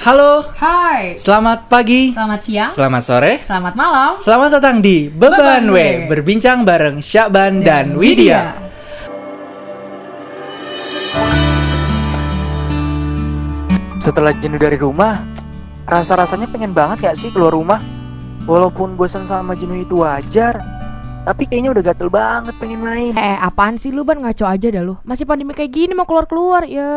Halo, Hai, selamat pagi, selamat siang, selamat sore, selamat malam. selamat datang di Beban Beban W, W. berbincang bareng Syakban dan, Widya. Setelah jenuh dari rumah, rasa-rasanya pengen banget gak sih keluar rumah? Walaupun bosan sama jenuh itu wajar, tapi kayaknya udah gatel banget pengen main. Eh, apaan sih lu ban ngaco aja dah lu. Masih pandemi kayak gini mau keluar-keluar ya.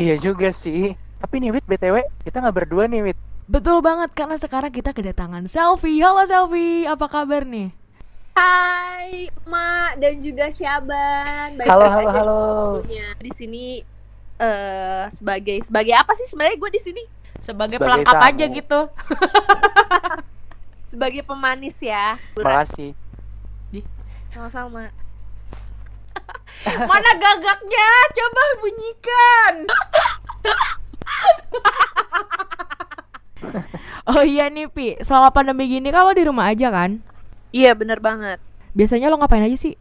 Iya juga sih. Tapi nih Wit, BTW, kita nggak berdua nih Wit. Betul banget karena sekarang kita kedatangan Selfie. Halo Selfie, apa kabar nih? Hai, Mak dan juga Syaban. Baik-baik Halo, halo, aja halo. Di sini eh sebagai sebagai apa sih sebenarnya gue di sini? Sebagai, Sebagai pelengkap tamu. aja gitu. Sebagai pemanis ya. Makasih. Sama-sama. Mana gagaknya? Coba bunyikan. oh iya nih Pi, selama pandemi gini kalau di rumah aja kan? Iya, bener banget. Biasanya lo ngapain aja sih?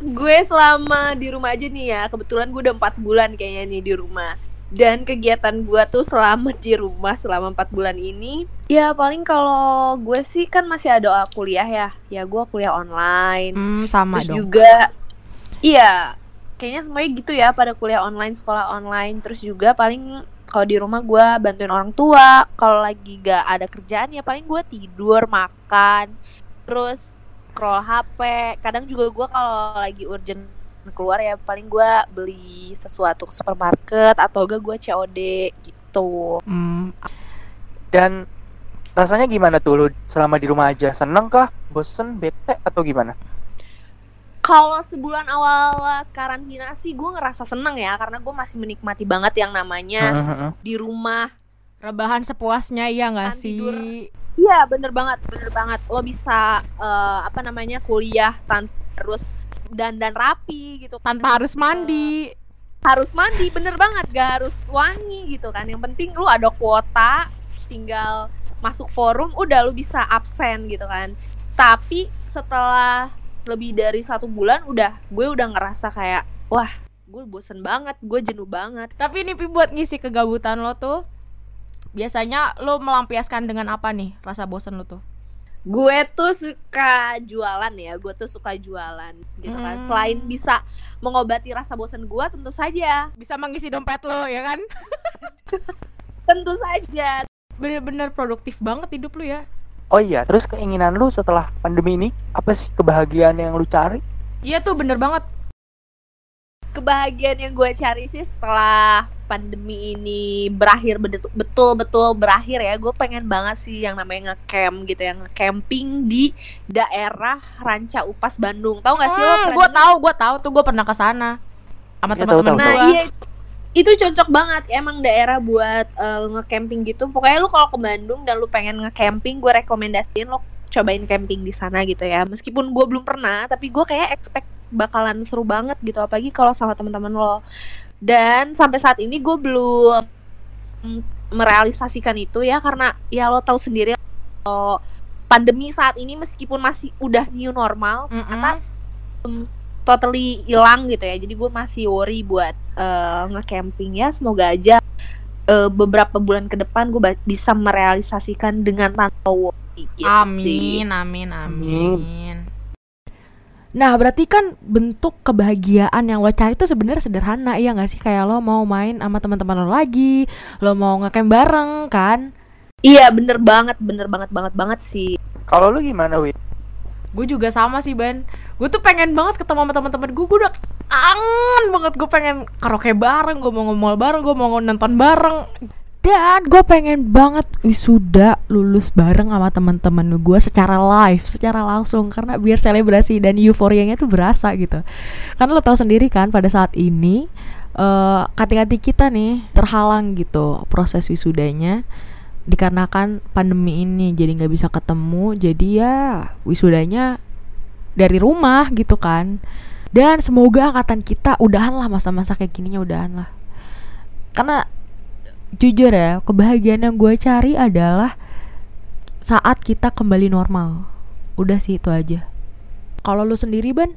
Gue selama di rumah aja nih ya. Kebetulan gue udah empat bulan kayaknya nih di rumah. Dan kegiatan gue tuh selama di rumah selama empat bulan ini Ya paling kalau gue sih kan masih ada kuliah ya Ya gue kuliah online Hmm, sama terus dong. juga iya kayaknya semuanya gitu ya pada kuliah online sekolah online terus juga paling kalau di rumah gue bantuin orang tua kalau lagi gak ada kerjaan ya paling gue tidur makan terus scroll HP kadang juga gue kalau lagi urgent keluar ya paling gue beli sesuatu ke supermarket atau gak gue COD gitu Hmm, Dan rasanya gimana tuh lu selama di rumah aja? Seneng kah? Bosen? Bete? Atau gimana? Kalau sebulan awal karantina sih gue ngerasa seneng ya karena gue masih menikmati banget yang namanya Mhm. di rumah rebahan sepuasnya iya nggak Kan sih? tidur. Iya bener banget bener banget lo bisa eh, apa namanya kuliah tanpa harus dandan rapi gitu Tanpa harus mandi. harus mandi bener banget gak harus wangi gitu kan yang penting lu ada kuota tinggal masuk forum udah lu bisa absen gitu kan tapi setelah lebih dari satu bulan udah gue udah ngerasa kayak wah gue bosen banget gue jenuh banget Tapi ini Pi, buat ngisi kegabutan lo tuh biasanya lo melampiaskan dengan apa nih rasa bosan lo tuh? gue tuh suka jualan ya gue tuh suka jualan gitu kan Hmm. selain bisa mengobati rasa bosan gue tentu saja Bisa mengisi dompet lo ya kan? tentu saja Bener-bener produktif banget hidup lo ya. Oh iya, terus keinginan lu setelah pandemi ini apa sih kebahagiaan yang lu cari? Iya tuh bener banget. kebahagiaan yang gue cari sih setelah pandemi ini berakhir betul- betul-betul berakhir ya. Gue pengen banget sih yang namanya ngecamp gitu yang camping di daerah Ranca Upas Bandung. Tahu nggak sih Hmm, gue tahu, gue tahu tuh gue pernah ke sana sama Iya, teman-teman nah iya itu cocok banget emang daerah buat eh, ngecamping gitu. Pokoknya lu kalau ke Bandung dan lu pengen ngecamping gue rekomendasiin lo cobain camping di sana gitu ya. Meskipun gue belum pernah tapi gue kayak expect bakalan seru banget gitu apalagi kalau sama teman-teman lo. Dan sampai saat ini gue belum mm, merealisasikan itu ya karena ya lo tahu sendiri kalau pandemi saat ini meskipun masih udah new normal Mm-mm. Totally hilang gitu ya. Jadi gue masih worry buat eh, nge-camping ya. Semoga aja eh, beberapa bulan ke depan gue bisa merealisasikan dengan tanpa worry gitu sih. Amin, amin, Amin. amin. Nah, berarti kan bentuk kebahagiaan yang lo cari itu sebenarnya sederhana, iya nggak sih? Kayak lo mau main sama teman-teman lo lagi, lo mau ngecamp bareng kan? Iya bener banget, bener banget banget banget sih. Kalau lu gimana, Wit? Gue juga sama sih, Ben. Gue tuh pengen banget ketemu sama teman-teman gue. Gue udah kangen banget. Gue pengen karaoke bareng, gue mau nge-mall bareng, gue mau nonton bareng. Dan gue pengen banget wisuda lulus bareng sama teman-teman gue secara live, secara langsung karena biar selebrasi dan euforianya tuh berasa gitu. Karena lo tahu sendiri kan pada saat ini eh kating-kating kita nih terhalang gitu proses wisudanya dikarenakan pandemi ini jadi nggak bisa ketemu jadi ya wisudanya dari rumah gitu kan. Dan semoga angkatan kita udahan lah masa-masa kayak gininya udahan lah. Karena jujur ya kebahagiaan yang gue cari adalah saat kita kembali normal. Udah sih itu aja. Kalau lu sendiri ban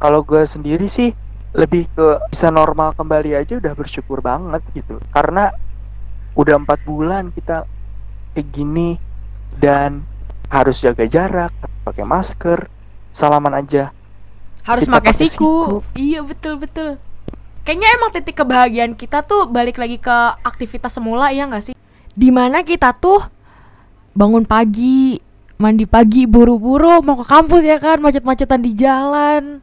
Kalau gue sendiri sih lebih ke bisa normal kembali aja udah bersyukur banget gitu. Karena udah empat bulan kita kayak gini dan harus jaga jarak, pakai masker, salaman aja. harus Kita pakai pakai siku. Iya betul betul. Kayaknya emang titik kebahagiaan kita tuh balik lagi ke aktivitas semula ya nggak sih? Di mana kita tuh bangun pagi, mandi pagi, buru-buru mau ke kampus ya kan, macet-macetan di jalan.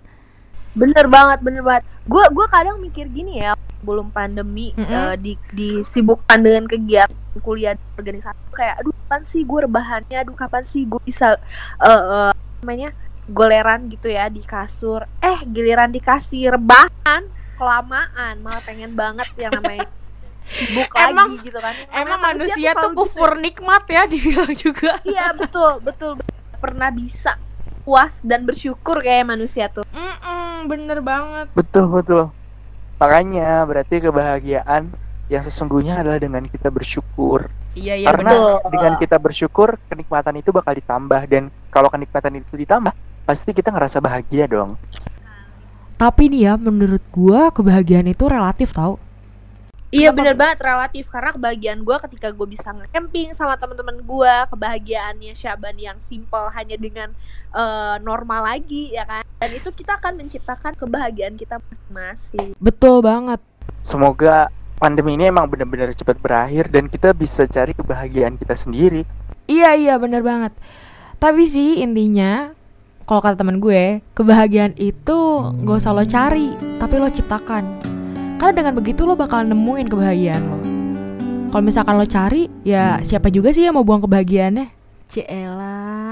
Bener banget, bener banget. Gue gua kadang mikir gini ya, belum pandemi Mm-mm. eh, di disibukkan dengan kegiatan kuliah organisasi kayak aduh kapan sih gue rebahannya, aduh kapan sih gue bisa eh eh, namanya goleran gitu ya di kasur. Eh giliran dikasih rebahan kelamaan, malah pengen banget yang namanya sibuk Emang- lagi gitu kan. Emang Namanya manusia tuh selalu gitu kufur nikmat ya dibilang juga. Iya betul betul pernah bisa puas dan bersyukur kayak manusia tuh. Mm-mm, bener banget. Betul betul. Makanya berarti kebahagiaan yang sesungguhnya adalah dengan kita bersyukur. Iya iya Karena betul. dengan kita bersyukur kenikmatan itu bakal ditambah dan kalau kenikmatan itu ditambah pasti kita ngerasa bahagia dong. Tapi nih ya menurut gua kebahagiaan itu relatif tau. Iya bener banget relatif karena kebahagiaan gue ketika gue bisa nge-camping sama teman-teman gue kebahagiaannya Syaban yang simple hanya dengan eh, normal lagi ya kan dan itu kita akan menciptakan kebahagiaan kita masing-masing Betul banget. Semoga pandemi ini emang benar-benar cepat berakhir dan kita bisa cari kebahagiaan kita sendiri. Iya iya bener banget. Tapi sih intinya kalau kata teman gue kebahagiaan itu gak usah lo cari tapi lo ciptakan. Karena dengan begitu lo bakal nemuin kebahagiaan lo. Kalau misalkan lo cari ya siapa juga sih yang mau buang kebahagiaannya? Ciela.